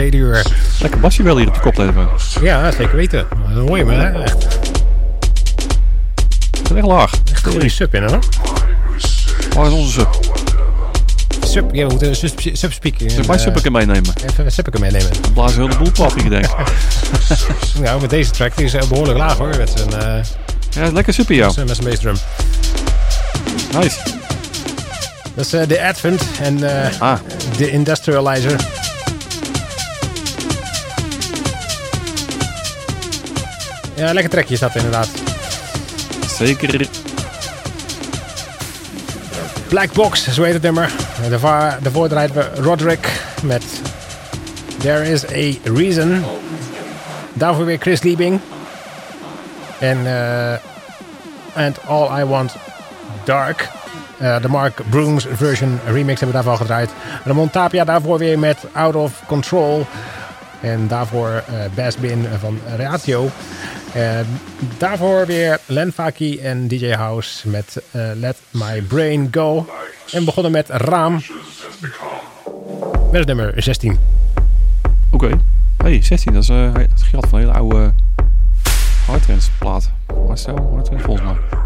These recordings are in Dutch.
Tweede uur. Lekker basje wel hier op de koptelefoon. Ja, zeker weten. Dat hoor je me, hè? Dat is echt laag. echt goede sub in, hoor. Waar is onze sub? Sub, ja, we moeten sub, subspeaker. Zullen wij eh, sub meenemen? Even een subbeker meenemen. Dan blazen heel de boel plat, ik denk. Nou, met deze track die is eh, behoorlijk laag, hoor. Met zijn, eh, Ja, lekker super, ja. met zijn bassdrum. Nice. Dat is de Advent en Ah, de Industrializer. Ja, lekker trekje is dat inderdaad. zeker. Black Box, zo heet het nummer. Daarvoor, daarvoor we Roderick met There is a Reason. Daarvoor weer Chris Liebing. En eh, And All I Want Dark. Eh, de Mark Brooms version remix hebben we daarvan gedraaid. Ramon Tapia daarvoor weer met Out of Control. En daarvoor eh Bass Bin van Ratio. Eh, daarvoor weer Len Faki en DJ House met eh, Let My Brain Go. En begonnen met Raam. Met het nummer 16. Oké. Hey, 16, dat is eh het geld van een hele oude hardtrends plaat. Marcel, hardtrends volgens mij.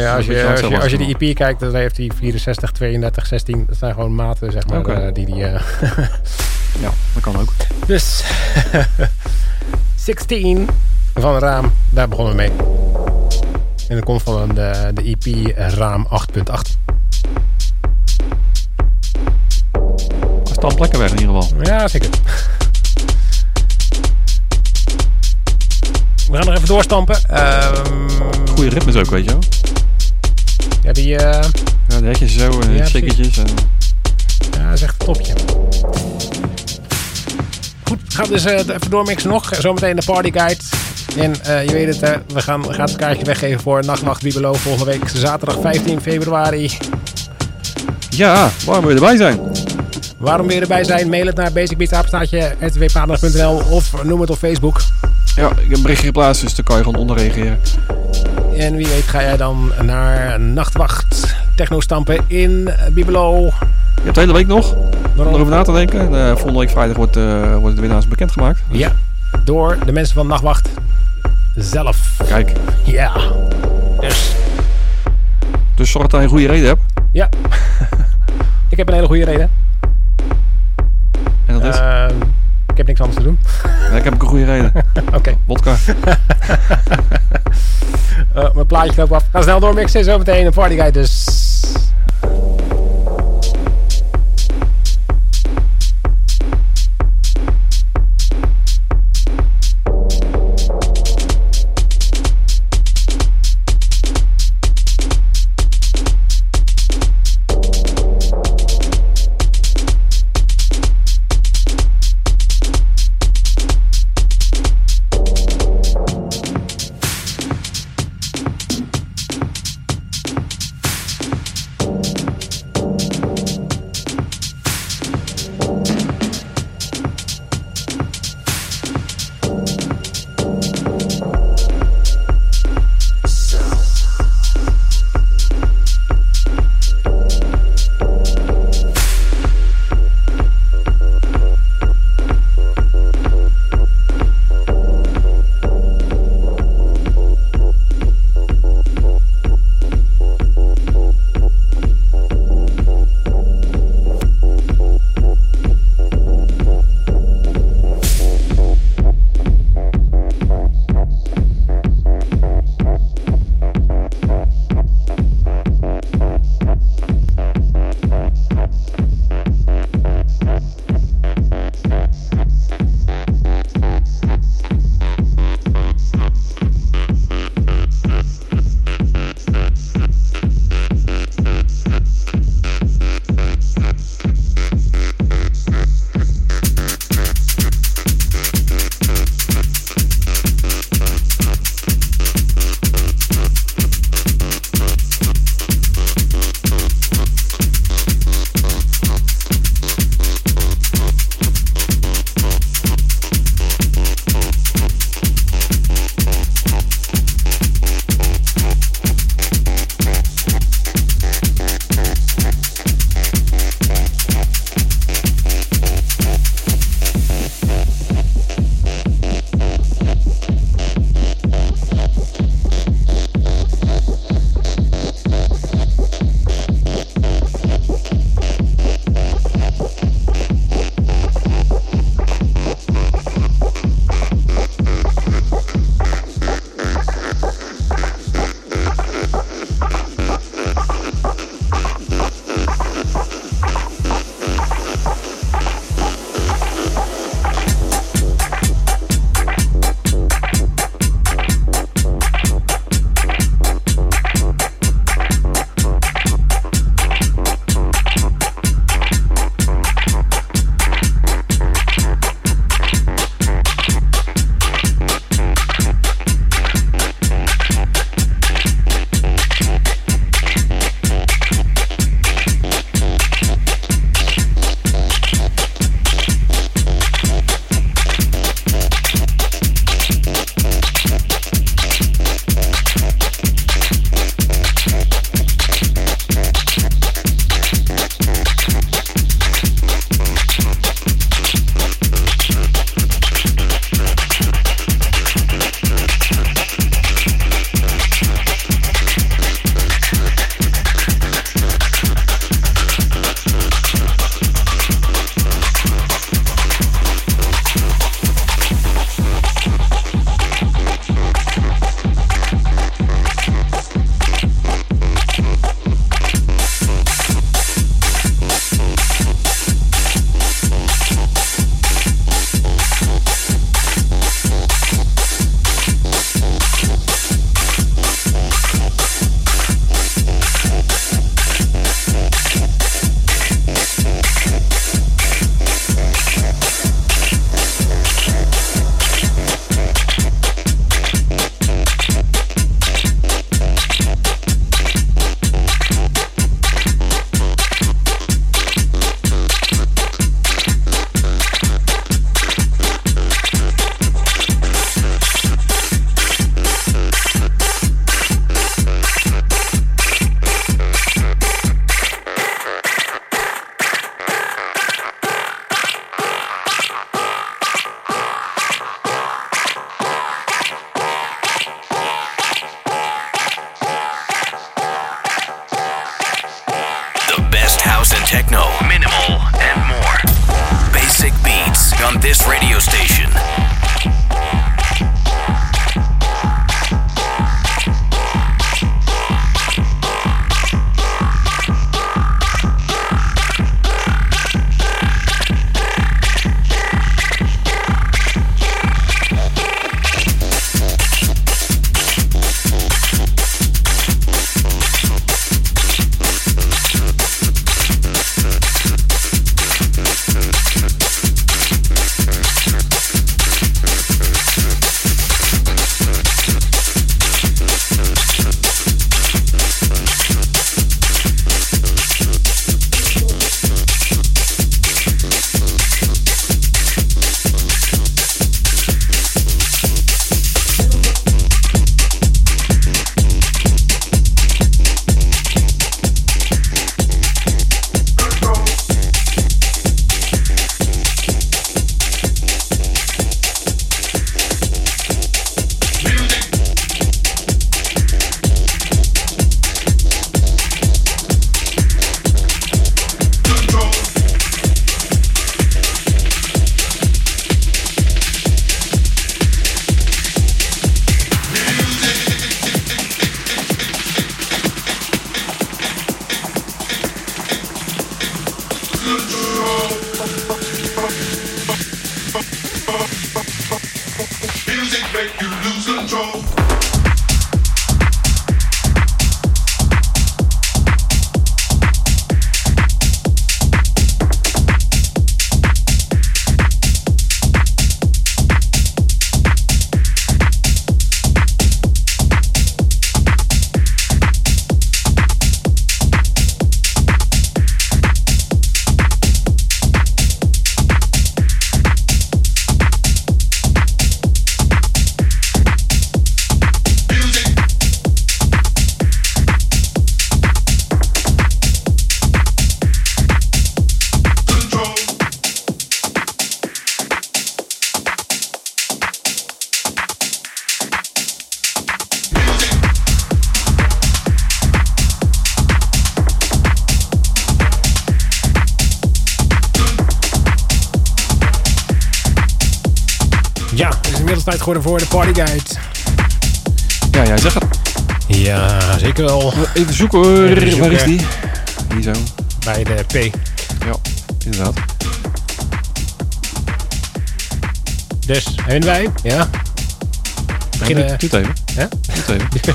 Ja, als, je, als, je, hetzelfde als je die EP kijkt, dan heeft hij 64, 32, 16. Dat zijn gewoon maten, zeg maar. Eh, die die, eh, Ja, dat kan ook. dus 16 van Raam, daar begonnen we mee. En dat komt van de, de EP Raam 8.8. Hij staat lekker weg in ieder geval. Ja, zeker. We gaan nog even doorstampen. Ehm Goeie ritmes ook, weet je wel. ja, die eh, Ja, de hekjes zo en Ja, shakertjes. En... ja, dat is echt een topje. Goed, we gaan dus eh, even doormixen nog. Zometeen de party guide. En eh, je weet het, hè, we gaan, het kaartje weggeven voor Nachtwacht Bibelo volgende week. Zaterdag 15 februari. Ja, waarom wil je erbij zijn? Waarom wil je erbij zijn? Mail het naar basicbeatsapenstaatje rtwpaandag.nl of noem het op Facebook. Ja, ik heb een berichtje geplaatst, dus daar kan je gewoon onder reageren. En wie weet ga jij dan naar Nachtwacht Techno Stampen in Bibelo. Je hebt de hele week nog om erover na te denken. En, eh, volgende week vrijdag wordt, eh wordt de winnaars bekendgemaakt. Ja, door de mensen van Nachtwacht zelf. Kijk, Ja. Dus, dus zorg dat je een goede reden hebt. ja. ik heb een hele goede reden. En dat is, Ehm, ik heb niks anders te doen. ja, ik heb ook een goede reden. Oké, Wodka. eh, mijn plaatje loopt af. Ga snel doormixen. Zometeen een party guide dus. Ja, het is inmiddels tijd geworden voor de partyguide. Ja, jij zegt het. Ja, zeker wel. Even zoeken hoor. Even zoeken. Waar is die? Hier zo. Bij de P. Ja, inderdaad. Dus, en wij? Ja. Beginnen. Doe het even. Ja? Doe het even.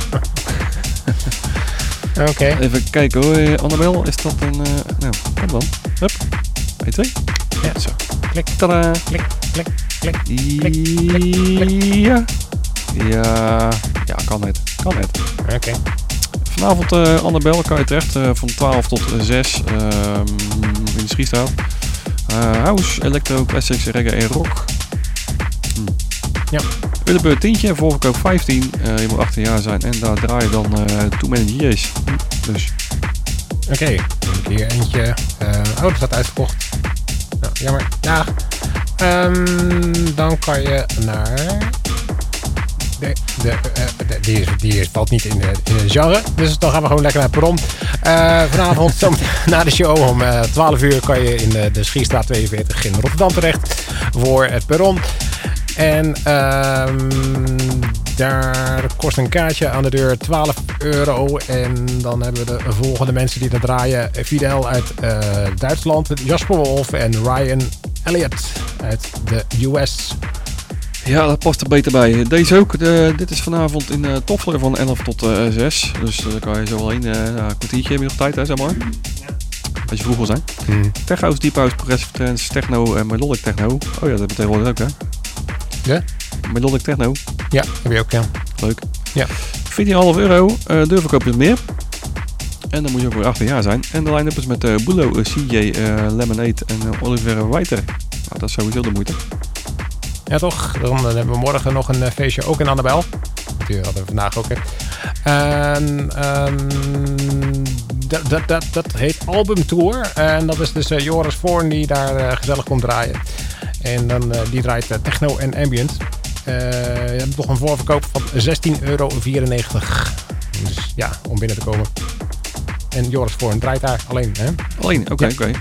Oké. Even kijken hoor. Eh, Annabel, is dat een... eh, nou, kom dan. Hup. 1, 2. Ja. Zo. Klik, Tadaa. klik, klik, klik. Ja. Ja. Ja, kan het. Kan het. Oké. Vanavond, eh Annabel, kan je terecht eh, van 12 tot 6 ehm, in de Schiestraat. Eh house, electro, classics, reggae en rock. Hm. Ja. Ullebeurt tientje, voorverkoop 15. Eh, je moet 18 jaar zijn en daar draai je dan eh Too Many DJ's. Hm. Dus Oké. Ik hier eentje. eh oh, dat staat uitverkocht. Nou, jammer. Ja. Ehm, dan kan je naar... De, de, eh, de- die, is, die is, valt niet in, de, in het genre. Dus dan gaan we gewoon lekker naar perron. Eh, vanavond na de show om eh 12 uur kan je in de, de Schiestraat 42 in Rotterdam terecht voor het perron. En ehm, daar kost een kaartje aan de deur 12 euro. En dan hebben we de volgende mensen die er draaien. Fidel uit eh, Duitsland, Jasper Wolf en Ryan Elliott uit de US. ja, dat past er beter bij. Deze ook. De, dit is vanavond in uh, Toffler van 11 tot eh 6. Dus eh, daar kan je zo wel in. eh een kwartiertje heb je nog tijd, hè, zeg maar. Als je vroeg wil zijn. Tech House, Deep House, Progressive Trance, Techno en Melodic Techno. Oh ja, dat betekent ook, hè? Ja? Melodic Techno. Ja, heb je ook, ja. Leuk. Ja. 14,5 euro. eh deurverkoop is meer. En dan moet je ook weer 18 jaar zijn. En de line-up is met eh Bulo, eh, CJ, eh, Lemonade en Oliver Whiter. Nou, dat is sowieso de moeite. Ja, toch? Dan hebben we morgen nog een feestje ook in Annabel. Die hadden we vandaag ook. En ehm, dat, dat, dat, dat heet Album Tour. En dat is dus Joris Voorn die daar gezellig komt draaien. En dan, die draait techno en ambient. Eh, je hebt toch een voorverkoop van 16,94 euro. Dus ja, om binnen te komen. En Joris Voorn draait daar alleen. Hè? Alleen, oké, Ja. oké.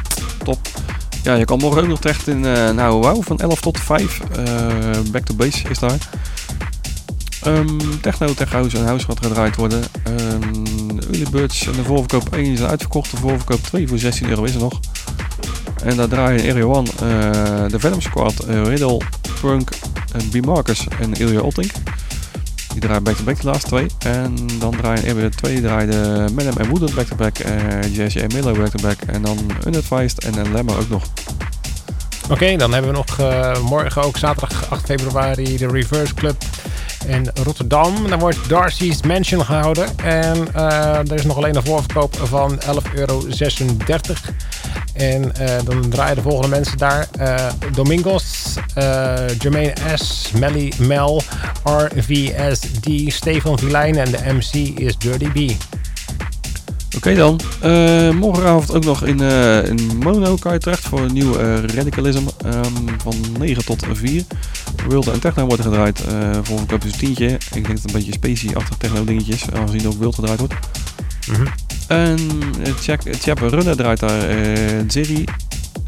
Top. Ja, je kan morgen ook nog terecht in uh, nou, wow, van 11 tot 5. Eh, back to base is daar. Ehm, techno, tech house en house gaat gedraaid worden. Ehm, de early birds en de voorverkoop 1 is uitverkocht. De voorverkoop 2 voor 16 euro is er nog. En daar draaien Area 1 eh, de Venom Squad, eh, Riddle, Punk, en B. Marcus en Ilja Ottink. Die draaien back-to-back de laatste twee. En dan draaien in Area 2 draaien Madam en Wooden back-to-back. eh Jesse en Milo back-to-back. En dan Unadvised en een Lemmer ook nog. Oké, dan hebben we nog eh, morgen ook zaterdag 8 februari de Reverse Club in Rotterdam. Dan wordt Darcy's Mansion gehouden. En eh, er is nog alleen een voorverkoop van 11,36 euro. En eh, dan draaien de volgende mensen daar. eh, Domingos, eh, Jermaine S, Melly Mel, RVSD, Stefan Vilijn en de MC is Dirty B. Oké dan. Morgenavond ook nog in, in Mono kan je terecht voor een nieuw eh, Radicalism ehm, van 9 tot 4. Wild en Techno wordt gedraaid. voor een tientje. Ik denk dat het een beetje specie-achtig techno dingetjes, aangezien er ook Wild gedraaid wordt. Mhm. En eh, Chap Runner draait daar eh Zeri,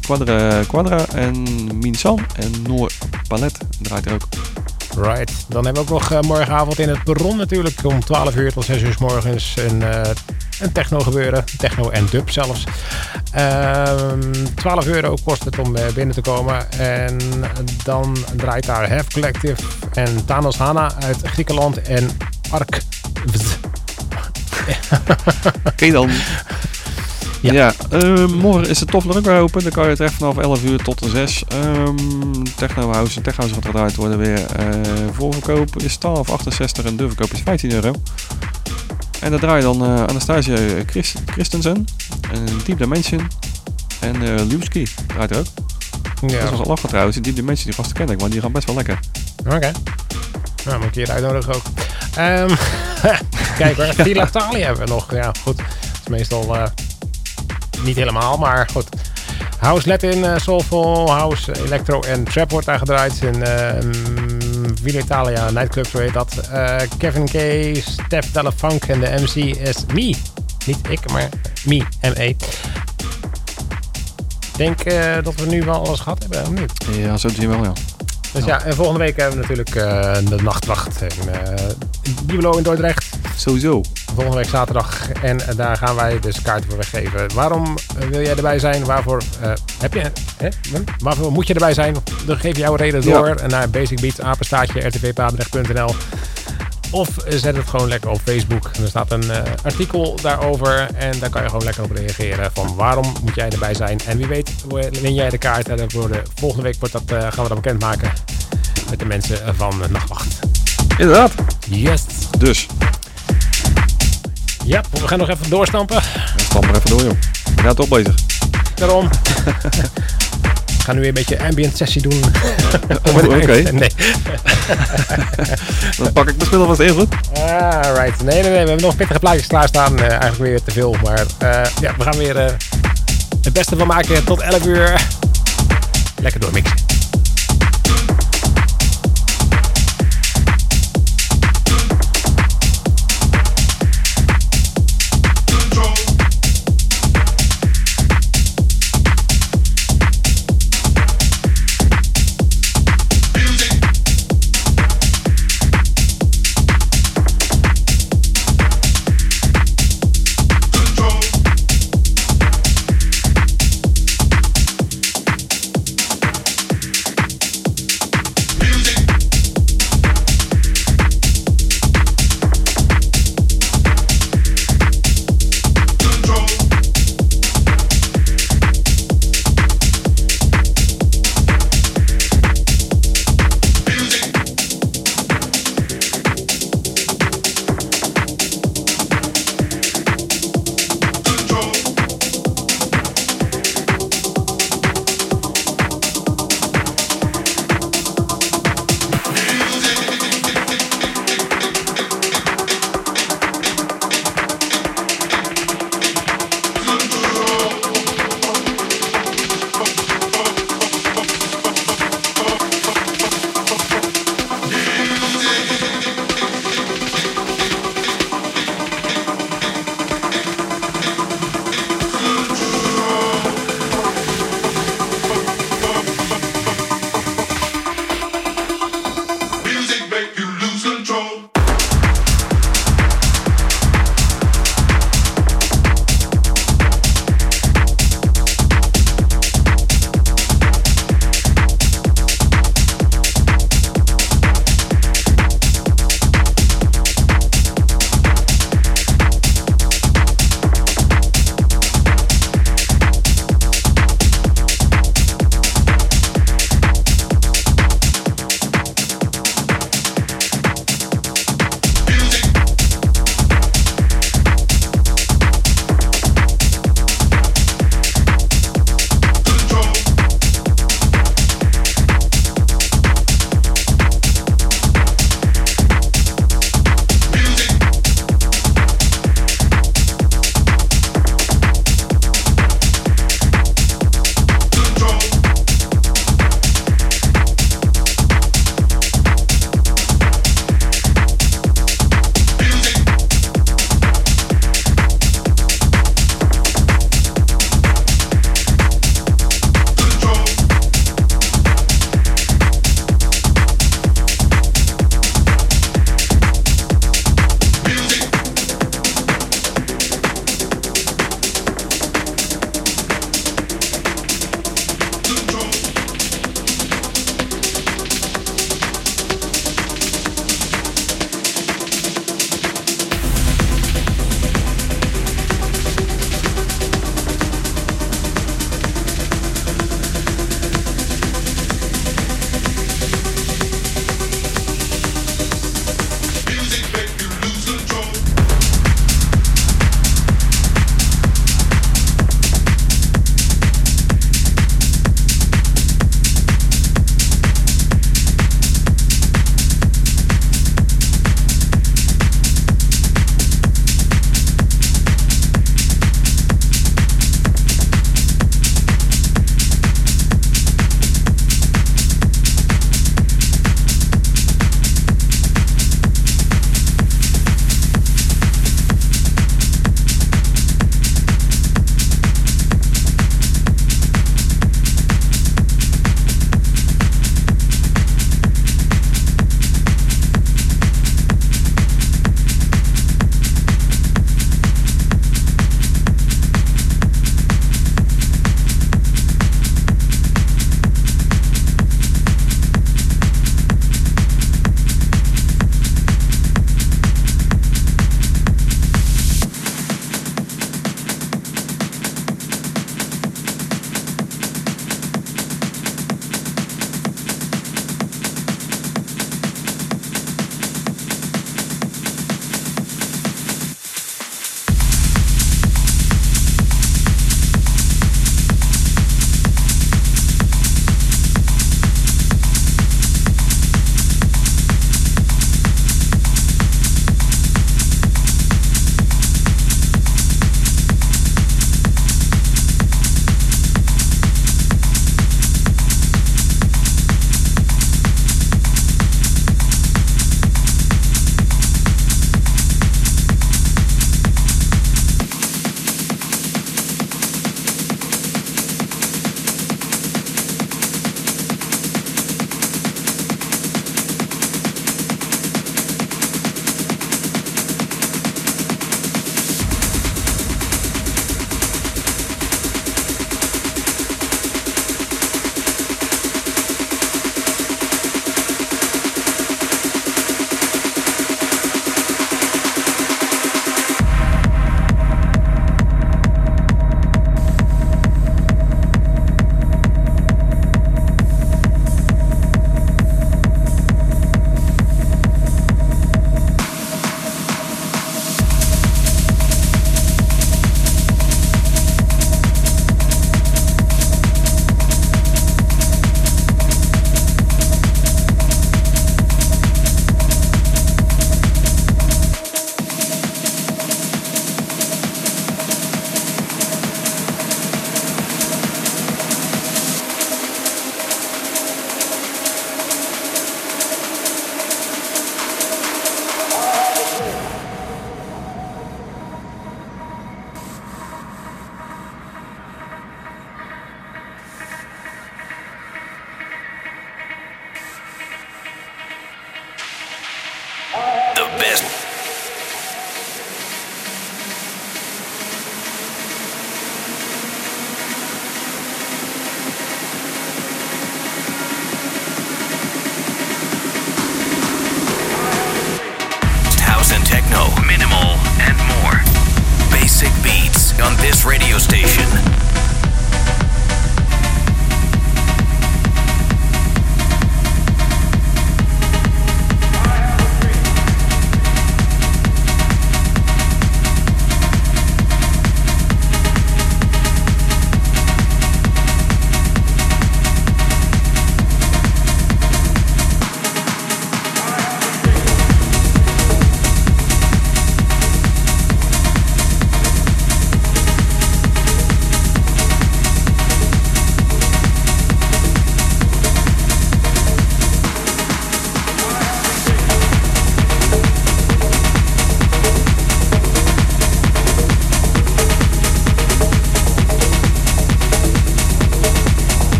Quadra, Quadra en Minsan en Noor Palet draait er ook. Right. Dan hebben we ook nog eh, morgenavond in het perron natuurlijk om 12 uur tot 6 uur morgens een, een techno gebeuren. Techno en dub zelfs. Ehm 12 euro kost het om binnen te komen. En dan draait daar Have Collective en Thanos Hana uit Griekenland en Ark. Oké dan. Ja. Ja, eh, morgen is de Toffler weer open. Dan kan je terecht vanaf 11 uur tot 6. Ehm Techno House en Tech House gaat gedraaid worden weer. Eh voorverkoop is 12,68 en de verkoop is 15 euro. En daar draai je dan eh Anastasia Christ Christensen, en Deep Dimension en eh Lewski draait er ook. Ja, Dat was al lachen trouwens. Die Deep Dimension die gasten ken ik, maar die gaan best wel lekker. Oké. Nou, moet een keer uitnodigen ook. Ehm kijk hoor, Filatalia hebben we nog. Ja, goed. Dat is meestal eh, niet helemaal, maar goed. House Latin, uh, Soulful, House, Electro en Trap wordt daar gedraaid. In uh, Italia Nightclub, zo heet dat. Uh, Kevin K, Steph Telefunk en de MC is Me. Niet ik, maar Me, M-E. Ik denk dat we nu wel alles gehad hebben, of niet? Ja, zo zien wel, ja. Dus ja, en volgende week hebben we natuurlijk uh, de nachtwacht in Bibelo in Dordrecht. Sowieso. Volgende week zaterdag. En daar gaan wij dus kaarten voor weggeven. Waarom wil jij erbij zijn? Waarvoor heb je? Hè? Waarvoor moet je erbij zijn? Dan geef jouw reden door ja. naar Basic Beats, apenstaatje, rtvpaardrecht.nl. Of zet het gewoon lekker op Facebook. Er staat een uh, artikel daarover. En daar kan je gewoon lekker op reageren. Van waarom moet jij erbij zijn? En wie weet win jij de kaart. En de, volgende week wordt dat, uh, gaan we dat bekendmaken. Met de mensen van Nachtwacht. Inderdaad. Yes. Dus. Ja, we gaan nog even doorstampen. Ja, stamp er even door, joh. Je gaat toch bezig. Daarom. We gaan nu weer een beetje ambient sessie doen. Oh, Oké. Okay. Nee. Dan pak ik de spullen vast even goed. Ah, right. Nee, nee, nee. We hebben nog pittige plaatjes klaarstaan. Uh, eigenlijk weer te veel. Maar uh, ja, we gaan weer uh, het beste van maken tot 11 uur. Lekker doormixen.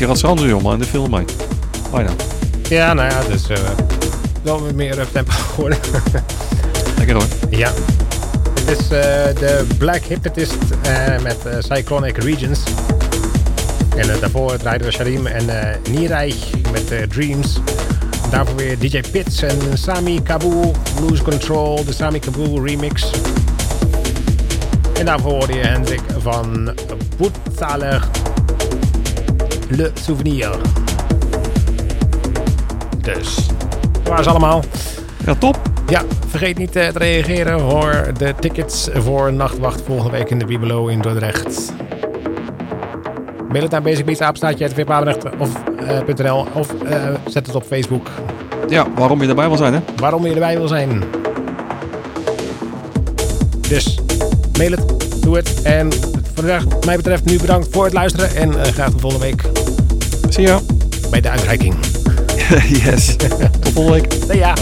Hij gaat zijn in de film mee. Bijna. Ja, nou ja, het is eh, wel weer meer tempo geworden. Lekker hoor. ja. Dit is eh, de Black Hypnotist eh, met Cyclonic Regions. En daarvoor draaiden we Sharim en eh Niraj met Dreams. Daarvoor weer DJ Pits en Sami Kabul Blues Control, de Sami Kabul remix. En daarvoor hoorde je Hendrik van Boetzaler Le Souvenir. Dus, dat waren ze allemaal. Ja, top. Ja, vergeet niet eh, te reageren voor de tickets voor Nachtwacht volgende week in de Bibelo in Dordrecht. Mail het naar basicbeatsapenstaatje.tvpabenrecht of eh, eh, zet het op Facebook Ja, waarom je erbij wil zijn hè? waarom je erbij wil zijn. Dus mail het, doe het. En voor de wat mij betreft nu bedankt voor het luisteren. En eh, graag de volgende week Zie je. bij de uitreiking. yes. Tot volgende week. Ja.